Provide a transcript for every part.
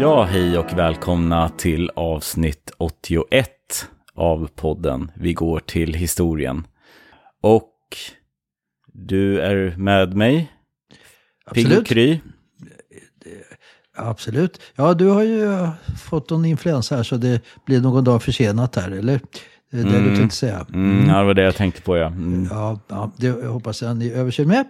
Ja, hej och välkomna till avsnitt 81 av podden Vi går till historien. Och du är med mig, Pigg och Absolut. Kry. Absolut. Ja, du har ju fått någon influensa här så det blir någon dag försenat här, eller? Det är det du tänkte säga. Mm, ja, det var det jag tänkte på, ja. Mm. Ja, ja, det hoppas jag ni överkör med.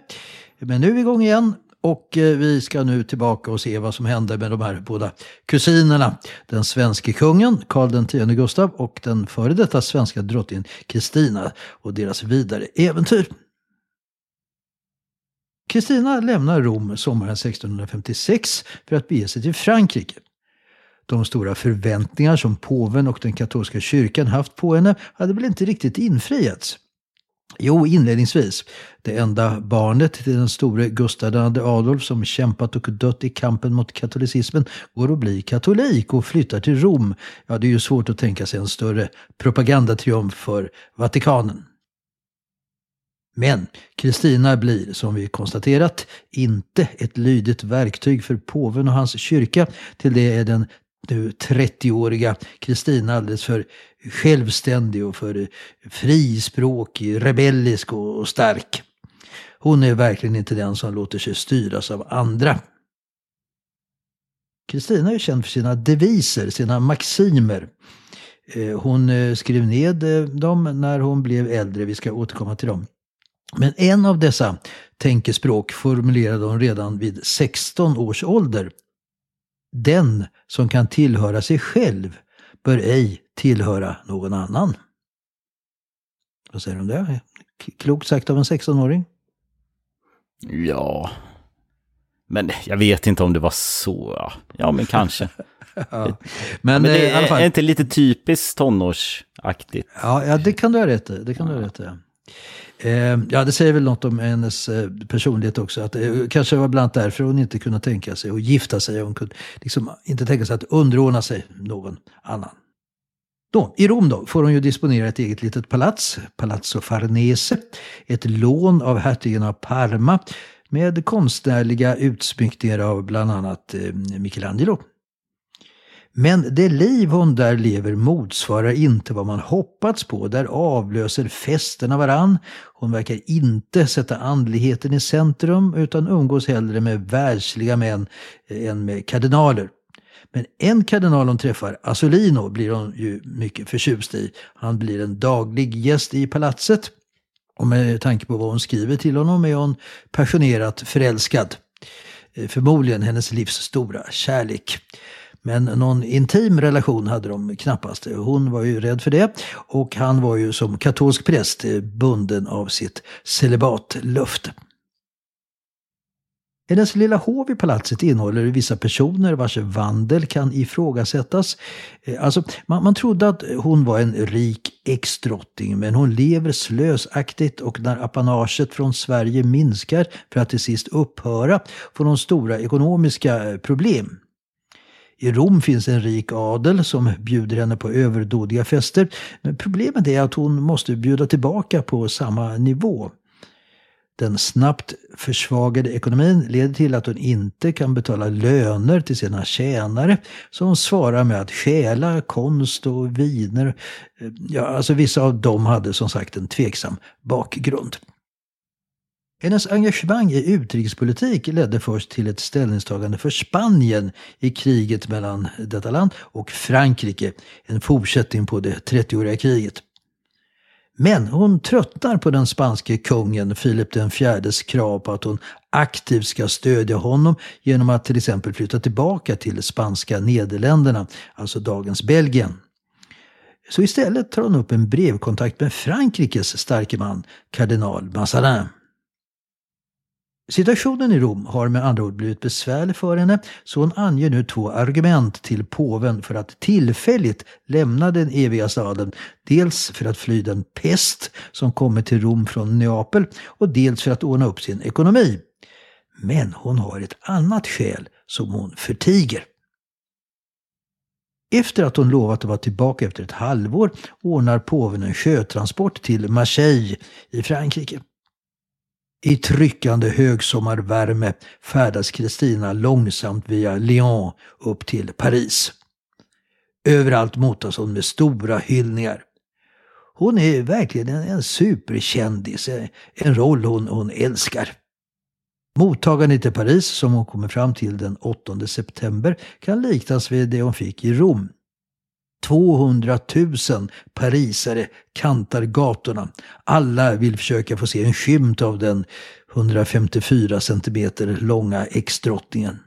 Men nu är vi igång igen och eh, vi ska nu tillbaka och se vad som hände med de här båda kusinerna. Den svenske kungen Karl X Gustav och den före detta svenska drottningen Kristina och deras vidare äventyr. Kristina lämnar Rom sommaren 1656 för att bege sig till Frankrike. De stora förväntningar som påven och den katolska kyrkan haft på henne hade väl inte riktigt infriats. Jo, inledningsvis. Det enda barnet till den store Gustav II Adolf som kämpat och dött i kampen mot katolicismen går att bli katolik och flyttar till Rom. Ja, det är ju svårt att tänka sig en större propagandatriumf för Vatikanen. Men Kristina blir, som vi konstaterat, inte ett lydigt verktyg för påven och hans kyrka. Till det är den nu 30-åriga Kristina alldeles för självständig och för frispråkig, rebellisk och stark. Hon är verkligen inte den som låter sig styras av andra. Kristina är känd för sina deviser, sina maximer. Eh, hon eh, skrev ned eh, dem när hon blev äldre, vi ska återkomma till dem. Men en av dessa tänkespråk formulerade hon redan vid 16 års ålder. Den som kan tillhöra sig själv bör ej tillhöra någon annan. Vad säger du om det? Klokt sagt av en 16-åring. Ja. Men jag vet inte om det var så. Ja, ja men kanske. Men, Men eh, det alla är, är inte lite typiskt tonårsaktigt? Ja, ja, det kan du ha rätt i. Det kan du ha rätt i. Eh, ja, det säger väl något om hennes eh, personlighet också. Att det kanske var bland annat därför hon inte kunde tänka sig att gifta sig. Hon kunde liksom inte tänka sig att underordna sig någon annan. Då, I Rom då får hon ju disponera ett eget litet palats, Palazzo Farnese. Ett lån av hertigen av Parma med konstnärliga utsmyckningar av bland annat Michelangelo. Men det liv hon där lever motsvarar inte vad man hoppats på. Där avlöser festerna varann. Hon verkar inte sätta andligheten i centrum utan umgås hellre med världsliga män än med kardinaler. Men en kardinal hon träffar, Asolino, blir hon ju mycket förtjust i. Han blir en daglig gäst i palatset. Och med tanke på vad hon skriver till honom är hon passionerat förälskad. Eh, förmodligen hennes livs stora kärlek. Men någon intim relation hade de knappast. Hon var ju rädd för det. Och han var ju som katolsk präst eh, bunden av sitt celibatlöfte. Hennes lilla hov i palatset innehåller vissa personer vars vandel kan ifrågasättas. Eh, alltså, man, man trodde att hon var en rik ex-drottning men hon lever slösaktigt och när apanaget från Sverige minskar för att till sist upphöra får hon stora ekonomiska problem. I Rom finns en rik adel som bjuder henne på överdådiga fester. Men problemet är att hon måste bjuda tillbaka på samma nivå. Den snabbt försvagade ekonomin leder till att hon inte kan betala löner till sina tjänare. Så hon svarar med att stjäla konst och viner. Ja, alltså vissa av dem hade som sagt en tveksam bakgrund. Hennes engagemang i utrikespolitik ledde först till ett ställningstagande för Spanien i kriget mellan detta land och Frankrike, en fortsättning på det 30-åriga kriget. Men hon tröttnar på den spanske kungen Filip IVs krav på att hon aktivt ska stödja honom genom att till exempel flytta tillbaka till spanska Nederländerna, alltså dagens Belgien. Så istället tar hon upp en brevkontakt med Frankrikes starke man, kardinal Mazarin. Situationen i Rom har med andra ord blivit besvärlig för henne så hon anger nu två argument till påven för att tillfälligt lämna den eviga staden. Dels för att fly den pest som kommer till Rom från Neapel och dels för att ordna upp sin ekonomi. Men hon har ett annat skäl som hon förtiger. Efter att hon lovat att vara tillbaka efter ett halvår ordnar påven en sjötransport till Marseille i Frankrike. I tryckande högsommarvärme färdas Kristina långsamt via Lyon upp till Paris. Överallt motas hon med stora hyllningar. Hon är verkligen en, en superkändis, en roll hon, hon älskar. Mottagandet i Paris, som hon kommer fram till den 8 september, kan liknas vid det hon fick i Rom. 200 000 parisare kantar gatorna. Alla vill försöka få se en skymt av den 154 centimeter långa exdrottningen.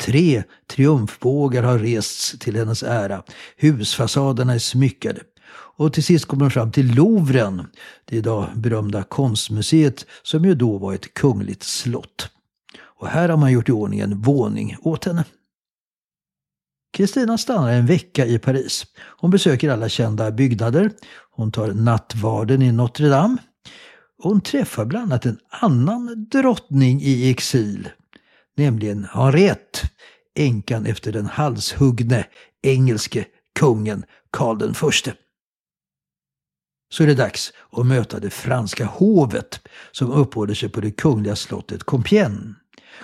Tre triumfbågar har rests till hennes ära. Husfasaderna är smyckade. Och till sist kommer de fram till Louvren, det idag berömda konstmuseet som ju då var ett kungligt slott. Och här har man gjort i ordning en våning åt henne. Kristina stannar en vecka i Paris. Hon besöker alla kända byggnader. Hon tar nattvarden i Notre Dame. Hon träffar bland annat en annan drottning i exil, nämligen Henriette, änkan efter den halshuggne engelske kungen Karl den förste. Så är det dags att möta det franska hovet som uppehåller sig på det kungliga slottet Compiègne.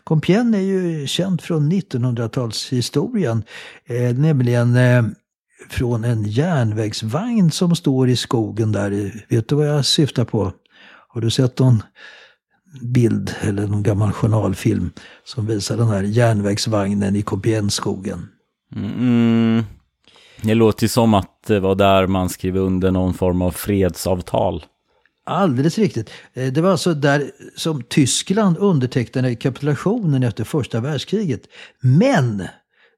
Compiègne är ju känt från 1900-talshistorien, eh, nämligen eh, från en järnvägsvagn som står i skogen där. Vet du vad jag syftar på? Har du sett någon bild eller någon gammal journalfilm som visar den här järnvägsvagnen i Compiègne-skogen? Mm. mm. Det låter ju som att det var där man skrev under någon form av fredsavtal. Alldeles riktigt. Eh, det var alltså där som Tyskland undertecknade kapitulationen efter första världskriget. Men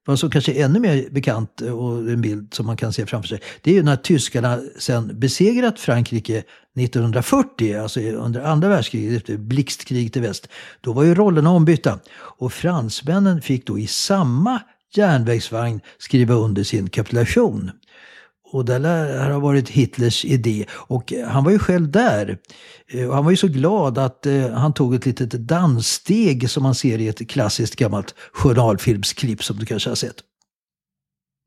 vad som kanske är ännu mer bekant eh, och en bild som man kan se framför sig, det är ju när tyskarna sen besegrat Frankrike 1940, alltså under andra världskriget, efter blixtkriget i väst. Då var ju rollerna ombytta. Och fransmännen fick då i samma järnvägsvagn skriva under sin kapitulation. Och det lär ha varit Hitlers idé. Och eh, han var ju själv där. Eh, och han var ju så glad att eh, han tog ett litet danssteg som man ser i ett klassiskt gammalt journalfilmsklipp som du kanske har sett.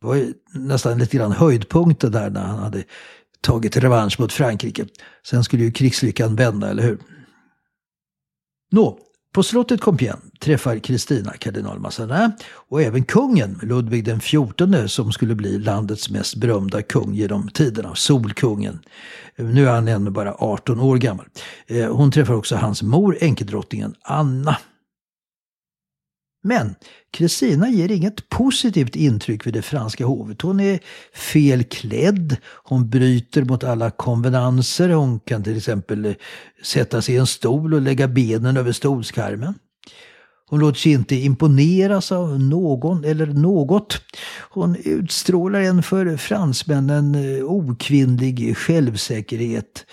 Det var ju nästan lite grann höjdpunkten där när han hade tagit revansch mot Frankrike. Sen skulle ju krigslyckan vända, eller hur? Nå, på slottet Compiègne träffar Kristina kardinal Mazarin och även kungen Ludvig den XIV som skulle bli landets mest berömda kung genom tiderna, Solkungen. Nu är han ännu bara 18 år gammal. Eh, hon träffar också hans mor, enkedrottningen Anna. Men Kristina ger inget positivt intryck vid det franska hovet. Hon är felklädd, hon bryter mot alla konvenanser, hon kan till exempel sätta sig i en stol och lägga benen över stolskarmen. Hon låter sig inte imponeras av någon eller något. Hon utstrålar en för fransmännen eh, okvinnlig självsäkerhet.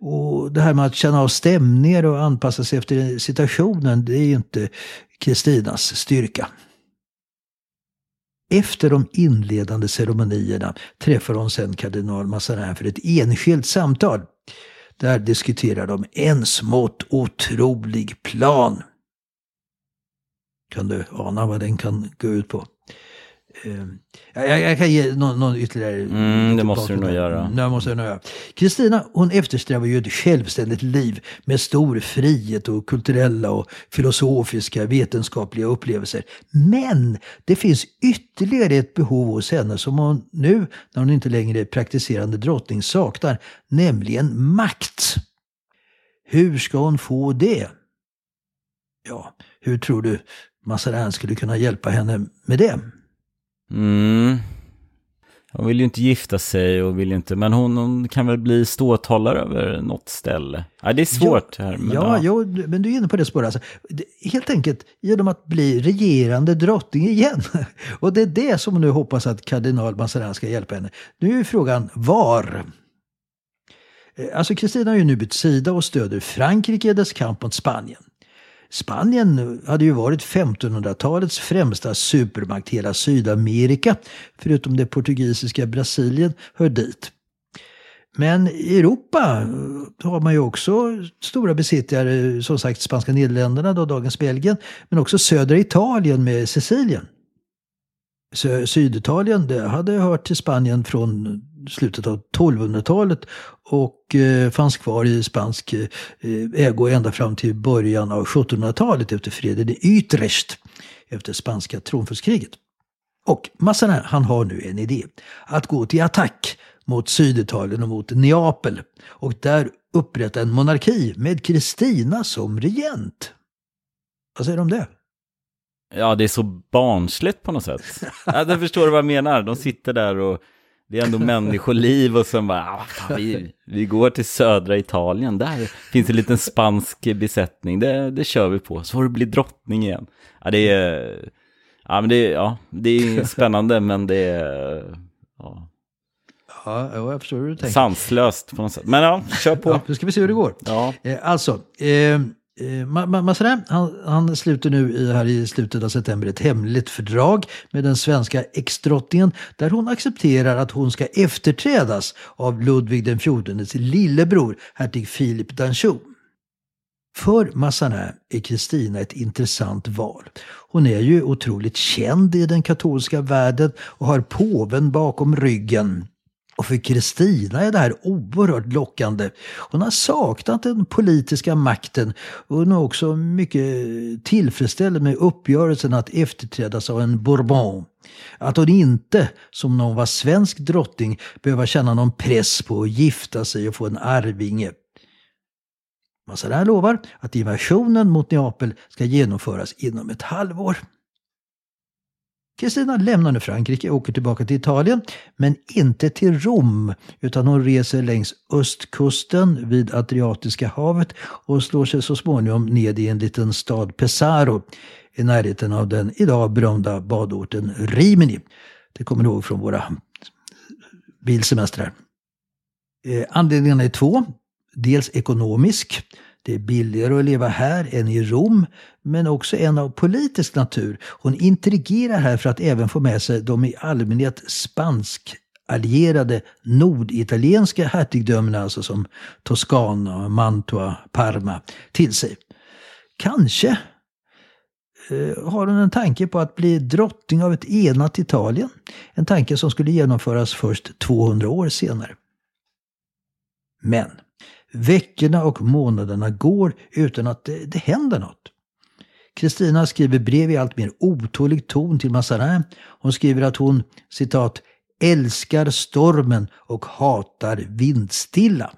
Och det här med att känna av stämningar och anpassa sig efter situationen, det är ju inte Kristinas styrka. Efter de inledande ceremonierna träffar hon sen kardinal Mazarin för ett enskilt samtal. Där diskuterar de en smått otrolig plan. Kan du ana vad den kan gå ut på? Eh, jag, jag, kan ge någon, någon ytterligare... Mm, det måste du nog göra. Mm, det måste jag nog göra. Kristina, hon eftersträvar ju ett självständigt liv med stor frihet och kulturella och filosofiska vetenskapliga upplevelser. Men det finns ytterligare ett behov hos henne som hon nu, när hon inte längre är praktiserande drottning, saknar, nämligen makt. Hur ska hon få det? Ja, hur tror du Mazarin skulle kunna hjälpa henne med det? Mm. Hon vill ju inte gifta sig och vill ju inte, men hon, hon kan väl bli ståthållare över något ställe. Ja, det är svårt här. Men ja, ja. ja, men du är inne på det spåret. Alltså, helt enkelt genom att bli regerande drottning igen. Och det är det som hon nu hoppas att kardinal Mazarin ska hjälpa henne. Nu är frågan var. Eh, Alltså Kristina har ju nu bytt sida och stöder Frankrike i dess kamp mot Spanien. Spanien hade ju varit 1500-talets främsta supermakt. Hela Sydamerika, förutom det portugisiska Brasilien, hör dit. Men i Europa har man ju också stora besittare, som sagt spanska Nederländerna, då, dagens Belgien, men också södra Italien med Sicilien. Syditalien det hade hört till Spanien från slutet av 1200-talet och eh, fanns kvar i spansk eh, ägo ända fram till början av 1700-talet efter freden i Utrecht efter spanska tronföljdskriget. Och Mazarin, han har nu en idé. Att gå till attack mot Syditalien och mot Neapel och där upprätta en monarki med Kristina som regent. Vad säger du om det? ja, det är så barnsligt på något sätt. Jag förstår du vad jag menar. De sitter där och det är ändå människoliv och sen bara, ah, fan, vi, vi går till södra Italien, där finns en liten spansk besättning, det, det kör vi på, så får du bli drottning igen. Ja, det är, ja, men det, är- ja, det är spännande, men det är ja, Ja, ja, jag förstår hur du tänker. sanslöst på något sätt. Men ja, kör på. Ja, nu ska vi se hur det går. Ja. Eh, alltså, eh, eh, Ma- Ma- han, han sluter nu i, här i slutet av september ett hemligt fördrag med den svenska exdrottningen där hon accepterar att hon ska efterträdas av Ludvig den XIVs lillebror, hertig Filip d'Anjou. För Mazarin är Kristina ett intressant val. Hon är ju otroligt känd i den katolska världen och har påven bakom ryggen. Och för Kristina är det här oerhört lockande. Hon har saknat den politiska makten och hon är också mycket tillfredsställd med uppgörelsen att efterträdas av en Bourbon. Att hon inte, som när hon var svensk drottning, behöver känna någon press på att gifta sig och få en arvinge. Mazarin lovar att invasionen mot Neapel ska genomföras inom ett halvår. Kristina lämnar nu Frankrike och åker tillbaka till Italien, men inte till Rom, utan hon reser längs östkusten vid Adriatiska havet och slår sig så småningom ned i en liten stad Pesaro i närheten av den idag berömda badorten Rimini. Det kommer du ihåg från våra bilsemestrar. Eh, anledningarna är två. Dels ekonomisk. Det är billigare att leva här än i Rom, men också en av politisk natur. Hon intrigerar här för att även få med sig de i allmänhet spansk allierade norditalienska hertigdömena, alltså som Toscana, Mantua, Parma, till sig. Kanske eh, har hon en tanke på att bli drottning av ett enat Italien. En tanke som skulle genomföras först 200 år senare. Men veckorna och månaderna går utan att det, det händer något. Kristina skriver brev i allt mer otålig ton till Mazarin. Hon skriver att hon, citat, älskar stormen och hatar vindstilla.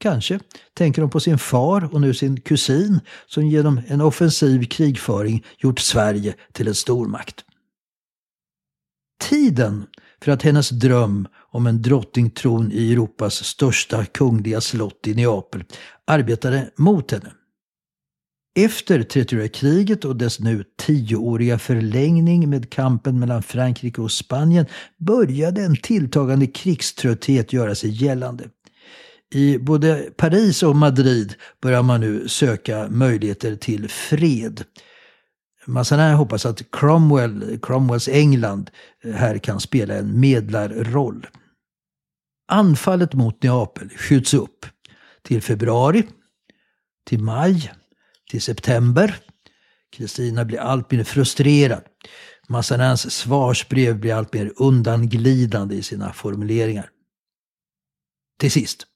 Kanske tänker hon på sin far och nu sin kusin som genom en offensiv krigföring gjort Sverige till en stormakt. Tiden för att hennes dröm om en drottningtron i Europas största kungliga slott i Neapel arbetade mot henne. Efter 30 kriget och dess nu tioåriga förlängning med kampen mellan Frankrike och Spanien började en tilltagande krigströtthet göra sig gällande. I både Paris och Madrid börjar man nu söka möjligheter till fred. Massanin hoppas att Cromwell, Cromwells England eh, här kan spela en medlarroll. Anfallet mot Neapel skjuts upp till februari, till maj, till september. Kristina blir allt mer frustrerad. Mazarins svarsbrev blir allt mer undanglidande i sina formuleringar. Till sist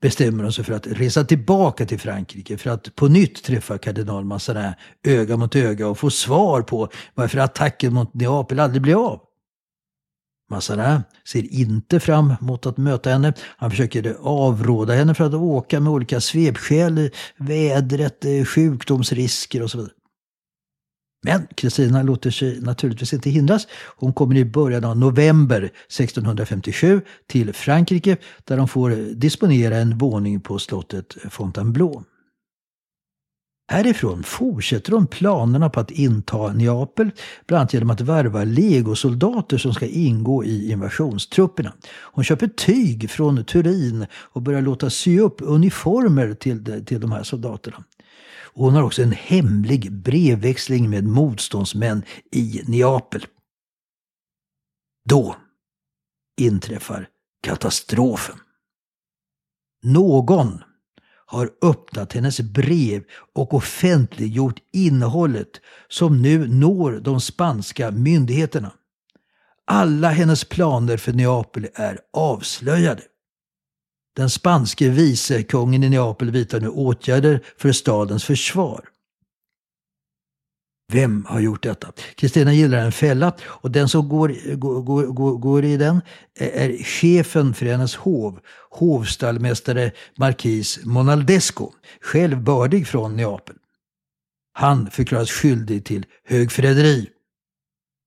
bestämmer hon sig för att resa tillbaka till Frankrike för att på nytt träffa kardinal Massanin öga mot öga och få svar på varför attacken mot Neapel aldrig blev av. Mazarin ser inte fram mot att möta henne. Han försöker avråda henne från att åka med olika svepskäl, vädret, eh, sjukdomsrisker och så vidare. Men Kristina låter sig naturligtvis inte hindras. Hon kommer i början av november 1657 till Frankrike där hon får disponera en våning på slottet Fontainebleau. Härifrån fortsätter hon planerna på att inta Neapel, bland annat genom att värva legosoldater som ska ingå i invasionstrupperna. Hon köper tyg från Turin och börjar låta sy upp uniformer till, till de här soldaterna. Och hon har också en hemlig brevväxling med motståndsmän i Neapel. Då inträffar katastrofen. Någon har öppnat hennes brev och offentliggjort innehållet som nu når de spanska myndigheterna. Alla hennes planer för Neapel är avslöjade. Den spanske vicekungen i Neapel vidtar nu åtgärder för stadens försvar. Vem har gjort detta? Kristina gillar en fälla och den som går, går, går, går i den är chefen för hennes hov, hovstallmästare markis Monaldesco, själv bördig från Neapel. Han förklaras skyldig till högförräderi.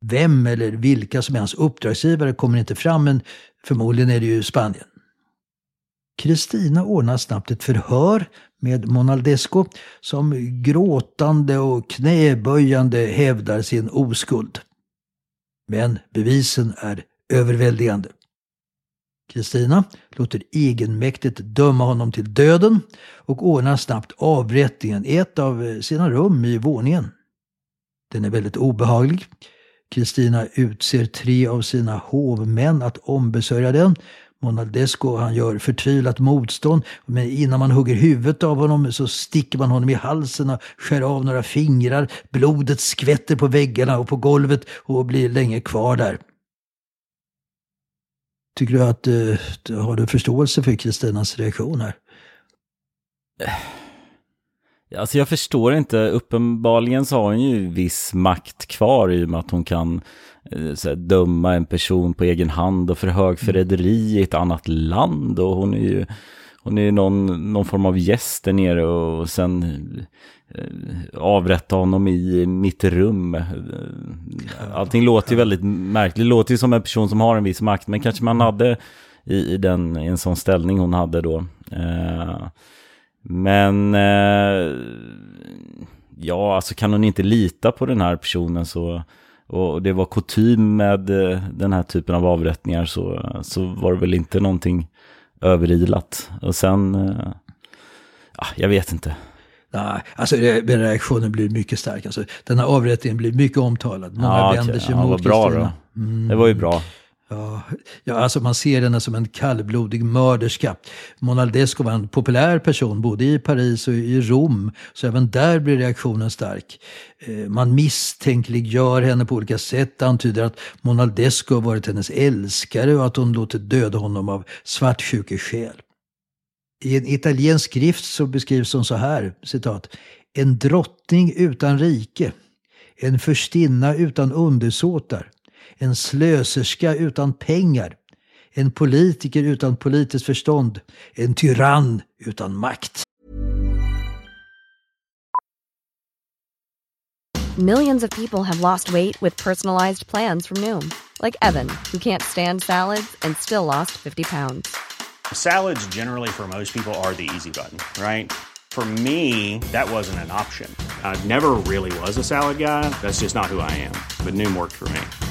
Vem eller vilka som är hans uppdragsgivare kommer inte fram, men förmodligen är det ju Spanien. Kristina ordnar snabbt ett förhör med Monaldesco som gråtande och knäböjande hävdar sin oskuld. Men bevisen är överväldigande. Kristina låter egenmäktigt döma honom till döden och ordnar snabbt avrättningen i ett av sina rum i våningen. Den är väldigt obehaglig. Kristina utser tre av sina hovmän att ombesörja den Monaldesco han gör förtvivlat motstånd. Men innan man hugger huvudet av honom så sticker man honom i halsen och skär av några fingrar. Blodet skvätter på väggarna och på golvet och blir länge kvar där. Tycker du att du har du förståelse för Kristinas reaktion här? Eh, alltså jag förstår inte, uppenbarligen så har hon ju viss makt kvar i och med att hon kan Eh, Eh, så här, döma en person på egen hand och för högförräderi i ett annat land. Och hon är ju hon är någon, någon form av gäst där nere och sen eh, avrätta honom i mitt rum. Eh, allting låter ju väldigt märkligt. Det låter ju som en person som har en viss makt, men kanske man hade i, i, den, i en sån ställning hon hade då. Eh, men eh, ja, alltså kan hon inte lita på den här personen så och det var kutym med eh, den här typen av avrättningar så, så var det väl inte någonting överilat. Och sen, eh, ja, jag vet inte. Nej, alltså reaktionen blir mycket stark. Alltså, den här avrättningen blir mycket omtalad. Många ja, vänder sig ja, mot bra Kristina. Mm. Det var ju bra. Ja, ja, alltså man ser henne som en kallblodig mörderska. Monaldesco var en populär person både i Paris och i Rom, så även där blir reaktionen stark. Eh, man misstänkliggör henne på olika sätt, antyder att Monaldesco varit hennes älskare och att hon låtit döda honom av svartsjukeskäl. I en italiensk skrift så beskrivs hon så här, citat, en drottning utan rike, en förstinna utan undersåtar, en slöserska utan pengar, en politiker utan politiskt förstånd, en tyrann utan makt. Millions of people have lost weight with personalized plans from Noom. Like Evan, who can't stand salads and still lost 50 pounds. Salads generally for most people are the easy button, right? For me, that wasn't an option. I never really was a salad guy. That's just not who I am. But Noom worked for me.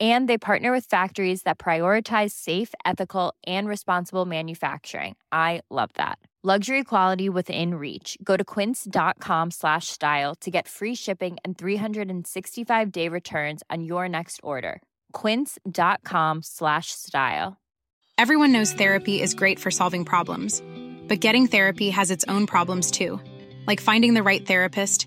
And they partner with factories that prioritize safe, ethical, and responsible manufacturing. I love that. Luxury quality within reach. Go to quince.com slash style to get free shipping and 365-day returns on your next order. quince.com slash style. Everyone knows therapy is great for solving problems, but getting therapy has its own problems too, like finding the right therapist,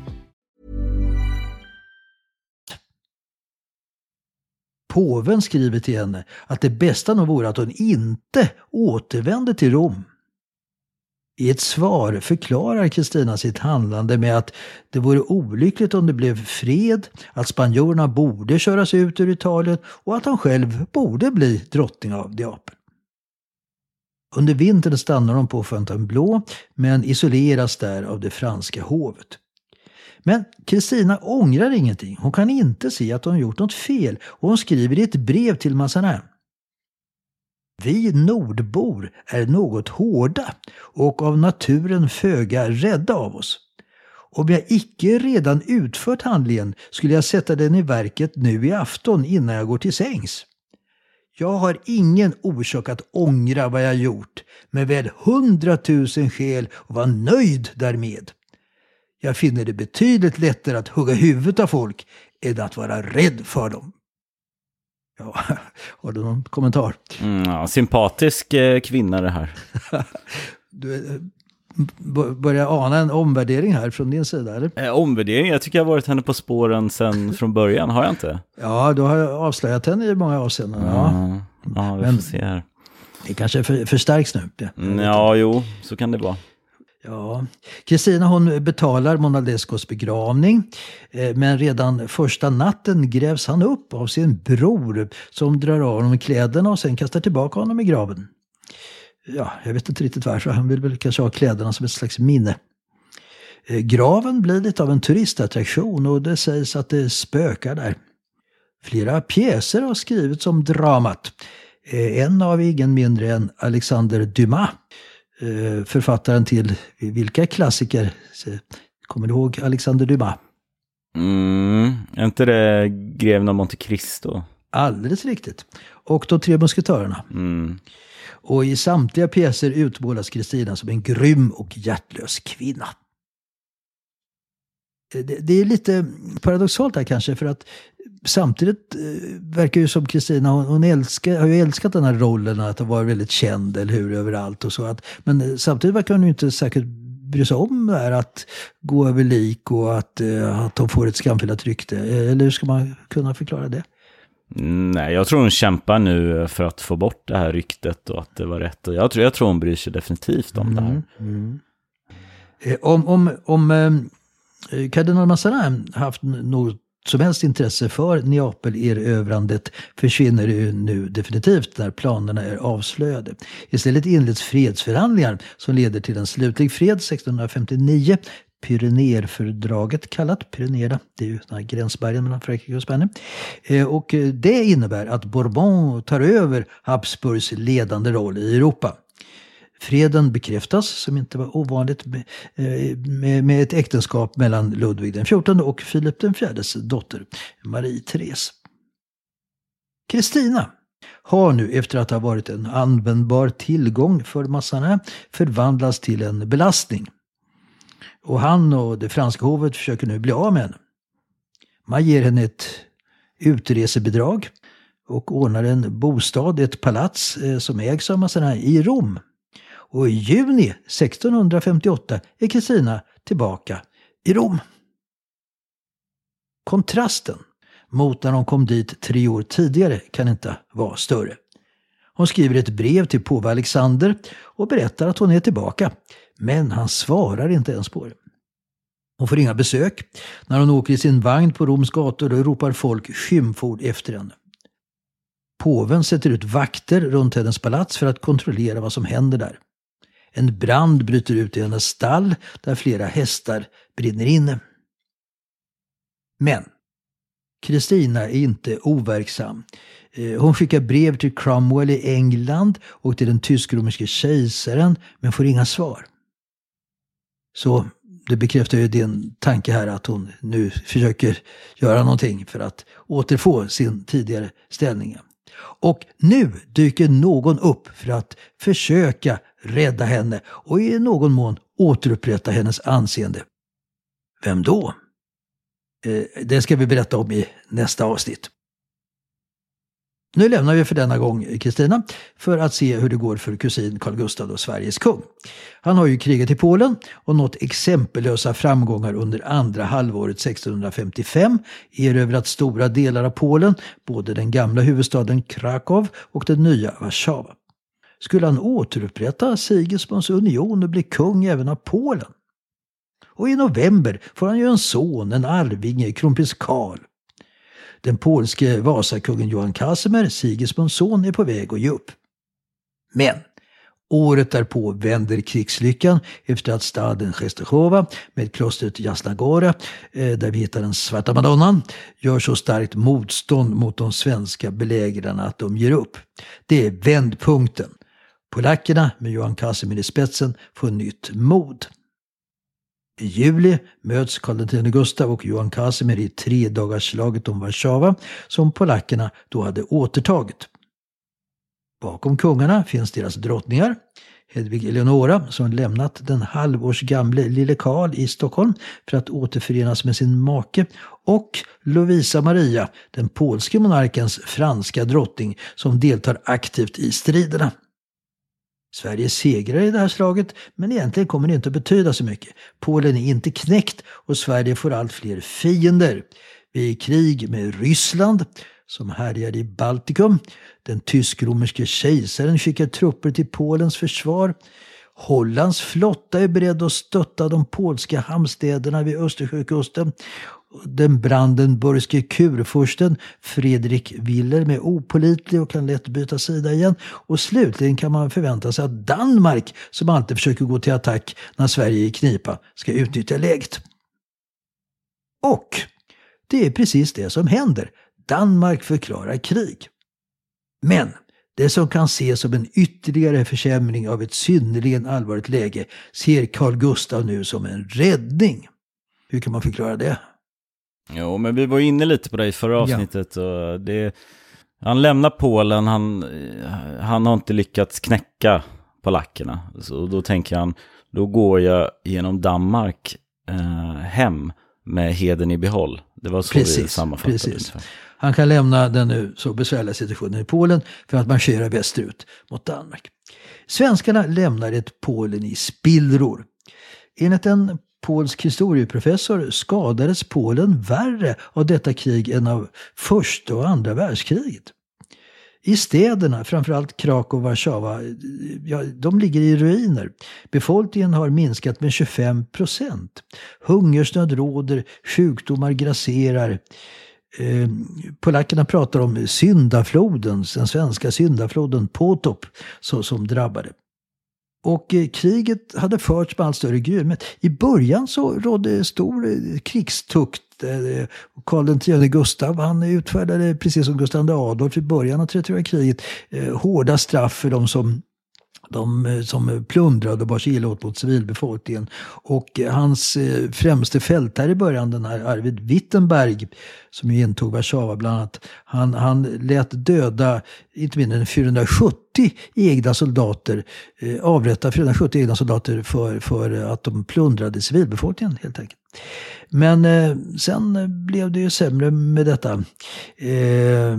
Påven skriver till henne att det bästa nog vore att hon inte återvände till Rom. I ett svar förklarar Kristina sitt handlande med att det vore olyckligt om det blev fred, att spanjorerna borde köras ut ur Italien och att han själv borde bli drottning av Neapel. Under vintern stannar de på Fontainebleau men isoleras där av det franska hovet. Men Kristina ångrar ingenting. Hon kan inte se att hon gjort något fel och hon skriver i ett brev till Massanä. Vi nordbor är något hårda och av naturen föga rädda av oss. Om jag icke redan utfört handlingen skulle jag sätta den i verket nu i afton innan jag går till sängs. Jag har ingen orsak att ångra vad jag gjort, men väl hundratusen skäl att vara nöjd därmed. Jag finner det betydligt lättare att hugga huvudet av folk än att vara rädd för dem. Ja, har du någon kommentar? Mm, ja, sympatisk eh, kvinna det här. du eh, börjar ana en omvärdering här från din sida, eller? Eh, omvärdering, jag tycker jag har varit henne på spåren sen från början, har jag inte? Ja, du har avslöjat henne i många avseenden. Ja. Ja, ja vi Men- får se här. Det kanske för, förstärks nu. Det. Mm, ja, jo, så kan det vara. Ja, Kristina hon betalar Monaldescos begravning. Eh, men redan första natten grävs han upp av sin bror som drar av honom kläderna och sen kastar tillbaka honom i graven. Ja, jag vet inte riktigt varför. Han vill väl kanske ha kläderna som ett slags minne. Eh, graven blir lite av en turistattraktion och det sägs att det spökar där. Flera pjäser har skrivits om dramat. Eh, en av ingen mindre än Alexander Dumas författaren till vilka klassiker? Kommer du ihåg Alexander Dumas? Mm, är inte det Greven av Monte Cristo? Alldeles riktigt. Och De tre musketörerna. Mm. Och i samtliga pjäser utmålas Kristina som en grym och hjärtlös kvinna. Eh, Det, det är lite paradoxalt här kanske för att samtidigt eh, verkar ju som Kristina, hon, hon älskar, har ju älskat den här rollen att varit väldigt känd, eller hur, överallt och så. Att, men eh, samtidigt verkar hon ju inte säkert bry sig om det här att gå över lik och att, eh, att hon får ett skamfilat rykte. Eller hur ska man kunna förklara det? Mm, Nej, jag tror hon kämpar nu för att få bort det här ryktet och att det var rätt. Och jag tror, jag tror hon bryr sig definitivt om det här. Eh, Om, om, om eh, kardinal Mazarin haft något som helst intresse för Neapel-erövrandet försvinner ju nu definitivt när planerna är avslöjade. Istället inleds fredsförhandlingar som leder till en slutlig fred 1659. Pyrenéerfördraget kallat, Pyrenéerna, det är ju den här gränsbergen mellan Frankrike och Spanien. Eh, och eh, det innebär att Bourbon tar över Habsburgs ledande roll i Europa. Freden bekräftas, som inte var ovanligt, med, eh, med, med ett äktenskap mellan Ludvig den XIV och Filip den IVs dotter Marie-Therese. Kristina har nu efter att ha varit en användbar tillgång för Mazarin förvandlats till en belastning. Och han och det franska hovet försöker nu bli av med henne. Man ger henne ett utresebidrag och ordnar en bostad, ett palats eh, som ägs av Mazarin i Rom. Och i juni 1658 är Kristina tillbaka i Rom. Kontrasten mot när hon kom dit tre år tidigare kan inte vara större. Hon skriver ett brev till påve Alexander och berättar att hon är tillbaka. Men han svarar inte ens på det. Hon får inga besök. När hon åker i sin vagn på Roms gator då ropar folk skymford efter henne. Påven sätter ut vakter runt hennes palats för att kontrollera vad som händer där. En brand bryter ut i hennes stall där flera hästar brinner inne. Men Kristina är inte overksam. Eh, hon skickar brev till Cromwell i England och till den tysk-romerske kejsaren men får inga svar. Så det bekräftar ju din tanke här att hon nu försöker göra någonting för att återfå sin tidigare ställning. Och nu dyker någon upp för att försöka rädda henne och i någon mån återupprätta hennes anseende. Vem då? Eh, det ska vi berätta om i nästa avsnitt. Nu lämnar vi för denna gång Kristina för att se hur det går för kusin Carl Gustaf och Sveriges kung. Han har ju krigat i Polen och nått exempellösa framgångar under andra halvåret 1655, erövrat stora delar av Polen, både den gamla huvudstaden Krakow och den nya Warszawa. Skulle han återupprätta Sigismunds union och bli kung även av Polen? Och i november får han ju en son, en arvinge, kronprins Karl. Den polske Vasakungen Johan Casimir, Sigismunds son, är på väg att ge upp. Men Året därpå vänder krigslyckan efter att staden Czestochowa med klostret Jasnagora, eh, där vi hittar den svarta madonnan, gör så starkt motstånd mot de svenska belägrarna att de ger upp. Det är vändpunkten. Polackerna med Johan Casimir i spetsen får nytt mod. I juli möts Karl X Gustav och Johan Casimir i tredagarsslaget om Warszawa som polackerna då hade återtagit. Bakom kungarna finns deras drottningar. Hedvig Eleonora som lämnat den halvårs gamle lille Karl i Stockholm för att återförenas med sin make och Lovisa Maria, den polske monarkens franska drottning som deltar aktivt i striderna. Sverige segrar i det här slaget, men egentligen kommer det inte att betyda så mycket. Polen är inte knäckt och Sverige får allt fler fiender. Vi är i krig med Ryssland som härjar i Baltikum. Den tysk-romerske kejsaren skickar trupper till Polens försvar. Hollands flotta är beredd att stötta de polska hamnstäderna vid Östersjökusten. Den brandenburgske kurfursten Fredrik Wilhelm är opolitlig och kan lätt byta sida igen. Och slutligen kan man förvänta sig att Danmark, som alltid försöker gå till attack när Sverige är i knipa, ska utnyttja läget. Och det är precis det som händer. Danmark förklarar krig. Men det som kan ses som en ytterligare försämring av ett synnerligen allvarligt läge ser Carl Gustaf nu som en räddning. Hur kan man förklara det? Jo, men vi var inne lite på det i förra avsnittet. Ja. Och det, han lämnar Polen, han, han har inte lyckats knäcka polackerna. Så då tänker han, då går jag genom Danmark eh, hem med heden i behåll. Det var så precis, vi sammanfattade precis. Han kan lämna den nu så besvärliga situationen i Polen för att marschera västerut mot Danmark. Svenskarna lämnar ett Polen i spillror. Enligt en polsk historieprofessor skadades Polen värre av detta krig än av första och andra världskriget. I städerna, framförallt Krakow och Warszawa, ja, de ligger i ruiner. Befolkningen har minskat med 25 procent. Hungersnöd råder, sjukdomar grasserar. Eh, polackerna pratar om syndafloden, den svenska syndafloden Potop, så, som drabbade. Och eh, kriget hade förts med allt större grymhet. I början så rådde stor eh, krigstukt. Eh, Karl X Gustav han utfärdade, precis som Gustav II Adolf i början av 30 kriget, hårda straff för de som de eh, som plundrade och bar sig illa åt mot civilbefolkningen. Och eh, hans eh, främste fältherre i början, den här Arvid Wittenberg, som ju intog Warszawa bland annat, han, han lät döda inte mindre än 470 egna soldater, eh, avrätta 470 egna soldater för, för att de plundrade civilbefolkningen helt enkelt. Men eh, sen blev det ju sämre med detta. Eh,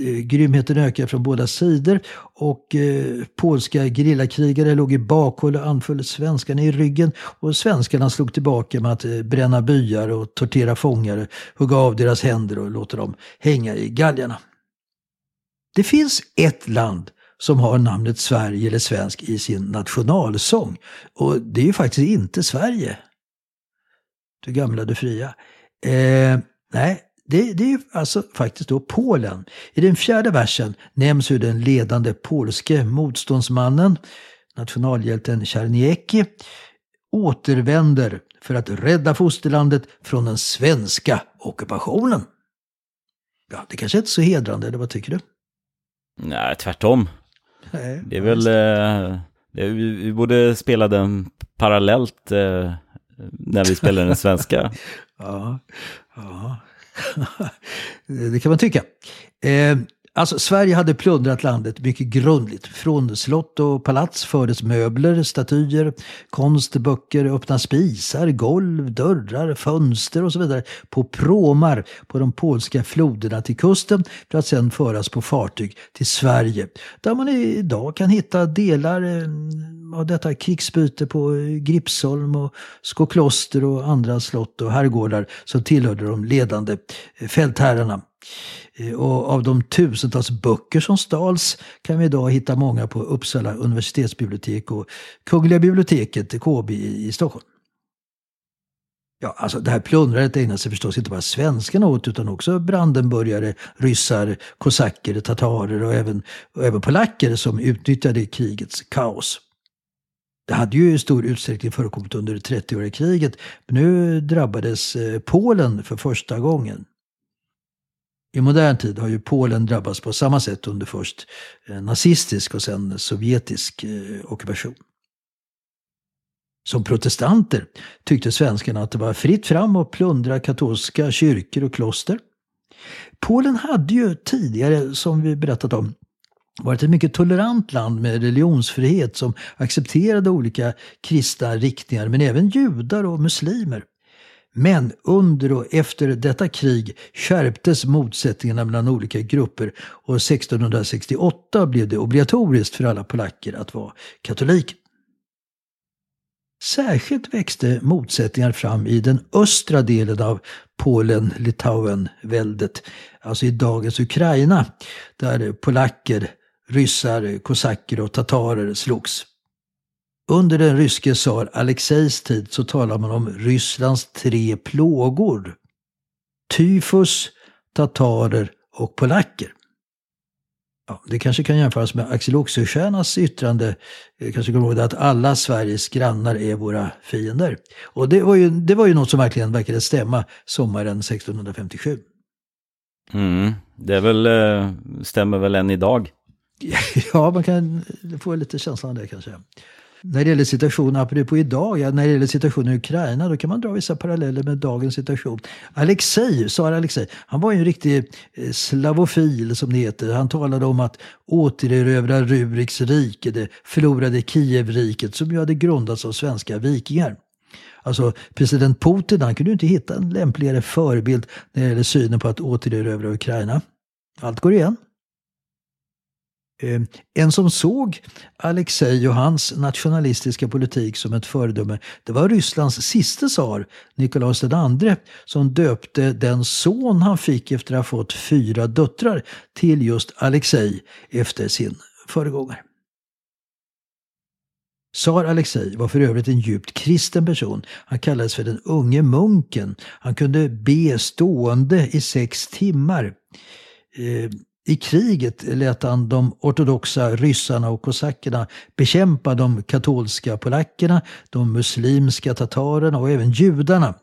Eh, grymheten ökade från båda sidor och eh, polska gerillakrigare låg i bakhåll och anföll svenskarna i ryggen och svenskarna slog tillbaka med att eh, bränna byar och tortera fångar, hugga av deras händer och låta dem hänga i galgarna. Det finns ett land som har namnet Sverige eller svensk i sin nationalsång och det är ju faktiskt inte Sverige. Du gamla, du fria. Eh, nej, det, det är alltså faktiskt då Polen. I den fjärde versen nämns hur den ledande polske motståndsmannen, nationalhjälten Czarniecki, återvänder för att rädda fosterlandet från den svenska ockupationen. Ja, det kanske inte är så hedrande, eller vad tycker du? Nej, tvärtom. Nej, Det är väl, eh, det, vi, vi borde spela den parallellt eh, när vi spelar den svenska. Ja, ja. det kan man tycka. Eh, alltså, Sverige hade plundrat landet mycket grundligt. Från slott och palats fördes möbler, statyer, konst, böcker, öppna spisar, golv, dörrar, fönster och så vidare på pråmar på de polska floderna till kusten för att sedan föras på fartyg till Sverige. Där man idag kan hitta delar eh, av detta krigsbyte på Gripsholm och Skokloster och andra slott och herrgårdar som tillhörde de ledande fältherrarna. Eh, och av de tusentals böcker som stals kan vi idag hitta många på Uppsala universitetsbibliotek och Kungliga biblioteket, KB i Stockholm. Ja, alltså det här plundrandet ägnar sig förstås inte bara svenskarna åt utan också brandenburgare, ryssar, kosacker, tatarer och även, och även polacker som utnyttjade krigets kaos. Det hade ju i stor utsträckning förekommit under 30-åriga kriget, men nu drabbades eh, Polen för första gången. I modern tid har ju Polen drabbats på samma sätt under först eh, nazistisk och sen sovjetisk eh, ockupation. Som protestanter tyckte svenskarna att det var fritt fram att plundra katolska kyrkor och kloster. Polen hade ju tidigare, som vi berättat om, varit ett mycket tolerant land med religionsfrihet som accepterade olika kristna riktningar, men även judar och muslimer. Men under och efter detta krig skärptes motsättningarna mellan olika grupper och 1668 blev det obligatoriskt för alla polacker att vara katoliker. Särskilt växte motsättningar fram i den östra delen av Polen-Litauen-väldet, alltså i dagens Ukraina, där polacker, ryssar, kosacker och tatarer slogs. Under den ryske tsar Alexejs tid så talar man om Rysslands tre plågor. Tyfus, tatarer och polacker. Ja, det kanske kan jämföras med Axel Oxenstiernas yttrande, jag kanske kommer ihåg det, att alla Sveriges grannar är våra fiender. Och det var ju, det var ju något som verkligen verkade stämma sommaren 1657. Mm, det är väl, eh, stämmer väl än idag. Ja, man kan få lite känslan av det kanske. När det gäller situationen, apropå idag, ja, när det gäller situationen i Ukraina, då kan man dra vissa paralleller med dagens situation. Alexej, Tsar Alexej, han var ju en riktig eh, slavofil som det heter. Han talade om att återerövra Ruriks rike, det förlorade Kievriket som ju hade grundats av svenska vikingar. Alltså president Putin, han kunde ju inte hitta en lämpligare förebild när det gäller synen på att återerövra Ukraina. Allt går igen. Eh, en som såg Alexej och hans nationalistiska politik som ett föredöme, det var Rysslands siste tsar, Nikolaus II, som döpte den son han fick efter att ha fått fyra döttrar till just Alexej efter sin föregångare. Tsar Alexej var för övrigt en djupt kristen person. Han kallades för den unge munken. Han kunde be stående i sex timmar. Eh, i kriget lät han de ortodoxa ryssarna och kosackerna bekämpa de katolska polackerna, de muslimska tatarerna och även judarna.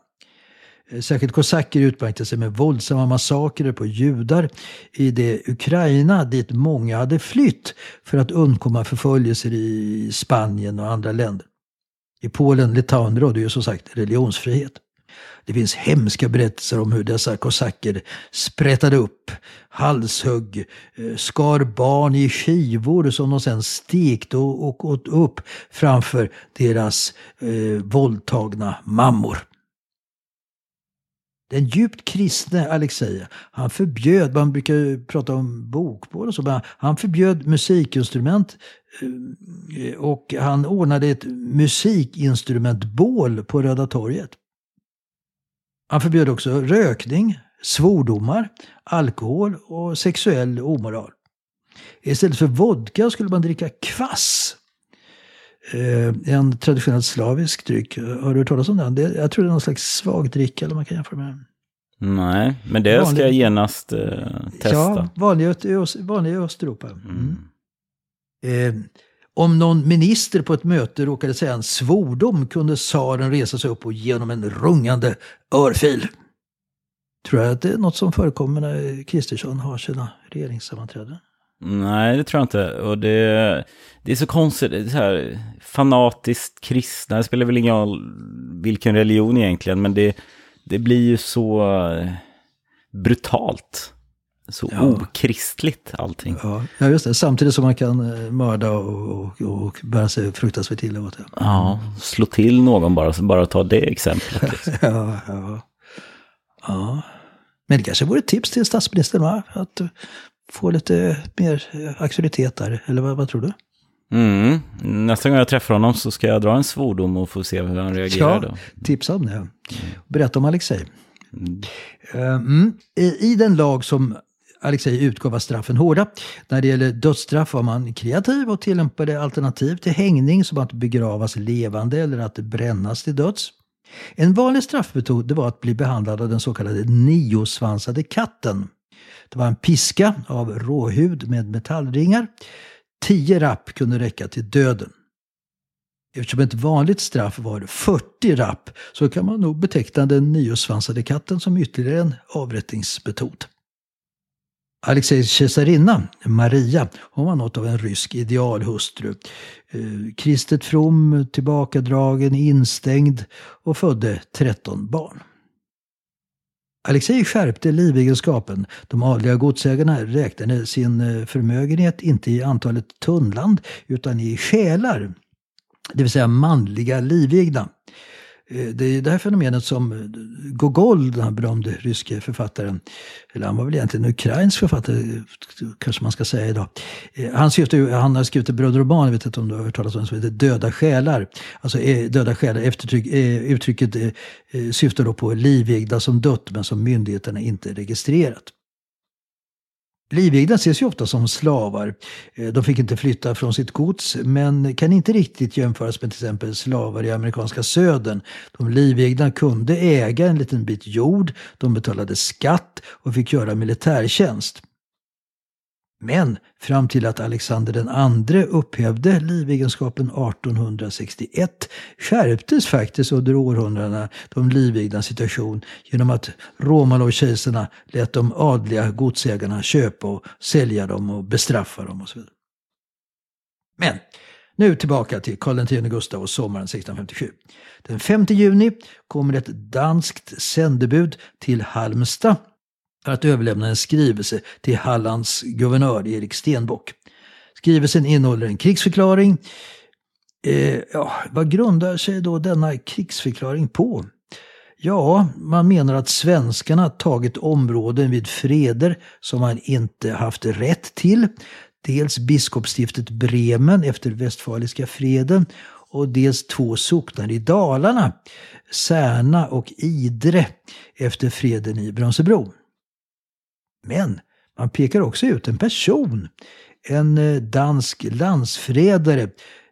Särskilt kosacker utmärkte sig med våldsamma massakrer på judar i det Ukraina dit många hade flytt för att undkomma förföljelser i Spanien och andra länder. I Polen, Litauen rådde ju som sagt religionsfrihet. Det finns hemska berättelser om hur dessa kosacker sprättade upp, halshögg, eh, skar barn i skivor som de sen stekte och, och åt upp framför deras eh, våldtagna mammor. Den djupt kristne Alexej, han förbjöd, man brukar ju prata om bokbål och så, men han förbjöd musikinstrument eh, och han ordnade ett musikinstrumentbål på Röda torget. Han förbjöd också rökning, svordomar, alkohol och sexuell omoral. Istället för vodka skulle man dricka kvass. Eh, en traditionell slavisk dryck. Har du hört talas om den? Jag tror det är någon slags svagdricka eller man kan jämföra med. Nej, men det Vanlig- ska jag genast eh, testa. Ja, Öst- vanliga i Östeuropa. Mm. Eh, om någon minister på ett möte råkade säga en svordom kunde tsaren resa sig upp och ge honom en rungande örfil. Tror jag att det är något som förekommer när Kristersson har sina regeringssammanträden? Nej, det tror jag inte. Och det, det är så konstigt, det är så här fanatiskt kristna, det spelar väl ingen roll vilken religion egentligen, men det, det blir ju så eh, brutalt. Så Ja. okristligt allting. Ja, ja, just det. Samtidigt som man kan eh, mörda och, och, och bära sig fruktansvärt illa åt det. Ja, slå till någon bara, så bara ta det exemplet. Liksom. Ja, ja. ja. Men det kanske vore ett tips till statsministern, va? Att eh, få lite mer eh, auktoritet där. Eller vad, vad tror du? Mm. Nästa gång jag träffar honom så ska jag dra en svordom och få se hur han reagerar då. tipsa om det. Berätta om Alexej. Mm. I, I den lag som Alexej utgav var straffen hårda. När det gäller dödsstraff var man kreativ och tillämpade alternativ till hängning som att begravas levande eller att brännas till döds. En vanlig straffmetod var att bli behandlad av den så kallade niosvansade katten. Det var en piska av råhud med metallringar. Tio rapp kunde räcka till döden. Eftersom ett vanligt straff var 40 rapp så kan man nog beteckna den niosvansade katten som ytterligare en avrättningsmetod. Alexejs kejsarinna, Maria, hon var något av en rysk idealhustru. Eh, Kristet from, tillbakadragen, instängd och födde 13 barn. Alexej skärpte livegenskapen. De adliga godsägarna räknade sin eh, förmögenhet inte i antalet tunnland utan i själar det vill säga manliga livegna. Eh, det är det här fenomenet som eh, Gogol, den här berömde ryske författaren, eller han var väl egentligen ukrainsk författare, kanske man ska säga idag. Eh, han, syftar han har skrivit en brödroman, jag vet inte om du har hört talas om den, som heter Döda själar. Alltså döda själar, eftertryck, uttrycket syftar då på livegda som dött men som myndigheterna inte registrerat. Livegna ses ju ofta som slavar. Eh, de fick inte flytta från sitt gods, men kan inte riktigt jämföras med till exempel slavar i amerikanska södern. De livegna kunde äga en liten bit jord, de betalade skatt och fick göra militärtjänst. Men fram till att Alexander den andre upphävde livegenskapen 1861 skärptes faktiskt under århundradena de livegnas situation genom att Romanov-kejsarna lät de adliga godsägarna köpa och sälja dem och bestraffa dem och så vidare. Men nu tillbaka till Karl X Gustav och sommaren 1657. Den 5 juni kommer ett danskt sändebud till Halmstad för att överlämna en skrivelse till Hallands guvernör Erik Stenbock. Skrivelsen innehåller en krigsförklaring. Eh, ja, vad grundar sig då denna krigsförklaring på? Ja, man menar att svenskarna tagit områden vid freder som man inte haft rätt till. Dels biskopsstiftet Bremen efter Westfaliska freden och dels två socknar i Dalarna, Särna och Idre efter freden i Brömsebro. Men man pekar också ut en person, en eh, dansk landsförrädare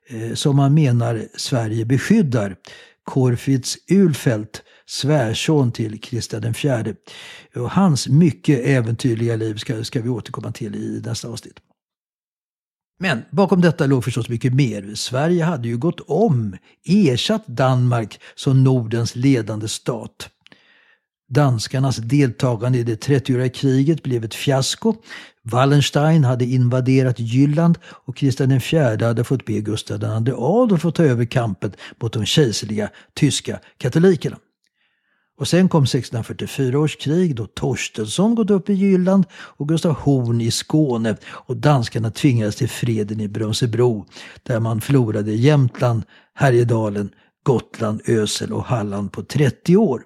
eh, som man menar Sverige beskyddar. Corfitz Ulfeldt, svärson till Kristian IV. Och hans mycket äventyrliga liv ska, ska vi återkomma till i nästa avsnitt. Men bakom detta låg förstås mycket mer. Sverige hade ju gått om, ersatt Danmark som Nordens ledande stat. Danskarnas deltagande i det 30-åriga kriget blev ett fiasko. Wallenstein hade invaderat Jylland och Kristian IV hade fått be Gustav II Adolf att ta över kampen mot de kejserliga tyska katolikerna. Och sen kom 1644 års krig då Torstensson gått upp i Jylland och Gustav Horn i Skåne och danskarna tvingades till freden i Brömsebro där man förlorade Jämtland, Härjedalen, Gotland, Ösel och Halland på 30 år.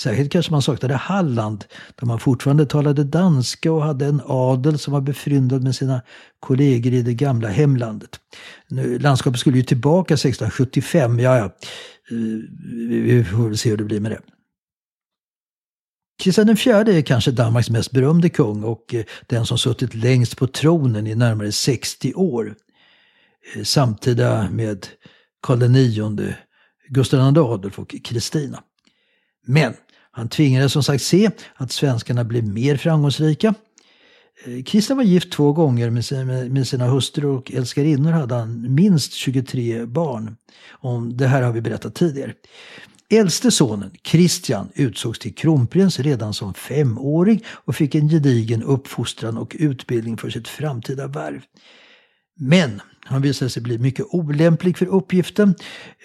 Särskilt kanske man saknade Halland, där man fortfarande talade danska och hade en adel som var befryndad med sina kollegor i det gamla hemlandet. Nu, landskapet skulle ju tillbaka 1675, ja ja, eh, vi vi får väl se hur det blir med det. Kristian IV är kanske Danmarks mest berömde kung och eh, den som suttit längst på tronen i närmare 60 år. Eh, samtida med Karl IX, Gustav II Adolf och Kristina. Men han tvingades som sagt se att svenskarna blev mer framgångsrika. Eh, Kristian var gift två gånger med sina, hustrur och älskarinnor hade han minst 23 barn. Om det här har vi berättat tidigare. Äldste sonen, Kristian, utsågs till kronprins redan som femåring och fick en gedigen uppfostran och utbildning för sitt framtida värv. Men han visade sig bli mycket olämplig för uppgiften.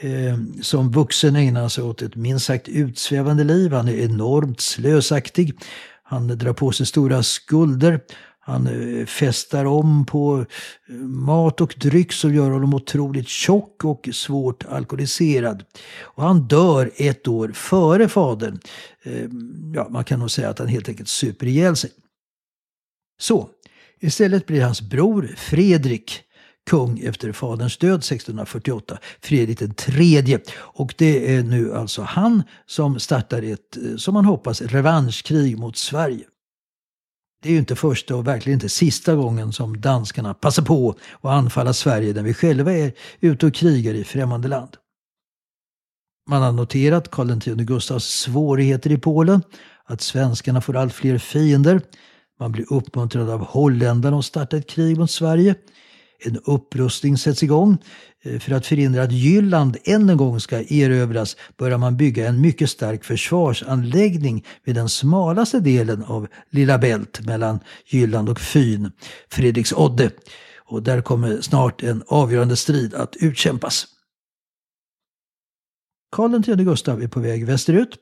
Eh, som vuxen ägnar han sig åt ett minst sagt utsvävande liv. Han är enormt slösaktig. Han drar på sig stora skulder. Han eh, festar om på eh, mat och dryck som gör honom otroligt tjock och svårt alkoholiserad. Och han dör ett år före fadern. Eh, ja, man kan nog säga att han helt enkelt super ihjäl sig. Så, istället blir hans bror Fredrik kung efter faderns död 1648, Fredrik den tredje. Och det är nu alltså han som startar ett, eh, som man hoppas, revanschkrig mot Sverige. Det är ju inte första och verkligen inte sista gången som danskarna passar på att anfalla Sverige när vi själva är ute och krigar i främmande land. Man har noterat Karl X Gustavs svårigheter i Polen, att svenskarna får allt fler fiender. Man blir uppmuntrad av holländarna att starta ett krig mot Sverige. En upprustning sätts igång. Eh, för att förhindra att Jylland än en gång ska erövras börjar man bygga en mycket stark försvarsanläggning vid den smalaste delen av Lilla Bält mellan Jylland och Fyn, Fredriksodde. Och där kommer snart en avgörande strid att utkämpas. Karl III Gustav är på väg västerut.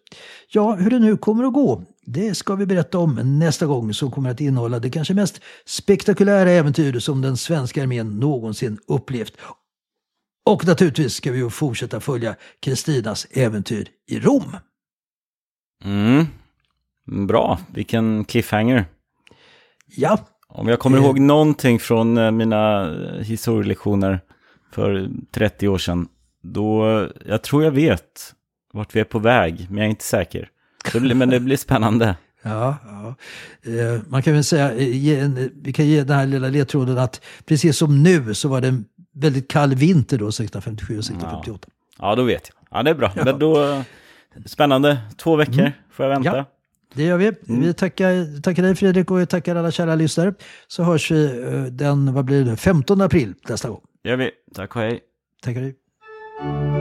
Ja, hur det nu kommer att gå, det ska vi berätta om nästa gång som kommer att innehålla det kanske mest spektakulära äventyr som den svenska armén någonsin upplevt. Och naturligtvis ska vi fortsätta följa Kristinas äventyr i Rom. Mm. Bra, vilken cliffhanger. Ja. Om jag kommer eh. ihåg någonting från eh, mina eh, historielektioner för 30 år sedan, då, jag tror jag vet vart vi är på väg, men jag är inte säker. Det blir, men det blir spännande. Ja, ja. Eh, man kan väl säga, eh, vi kan ge den här lilla ledtråden att precis som nu så var det en väldigt kall vinter då, 1657 och 1658. Ja, ja då vet jag. Ja, det är bra. Ja. Men då, spännande. Två veckor mm. får jag vänta. Ja. Det gör vi. Mm. Vi tackar, tackar dig Fredrik och jag tackar alla kära lyssnare. Så hörs vi eh, den, vad blir det, 15 april nästa gång. Det gör vi. Tack och hej. Tackar dig.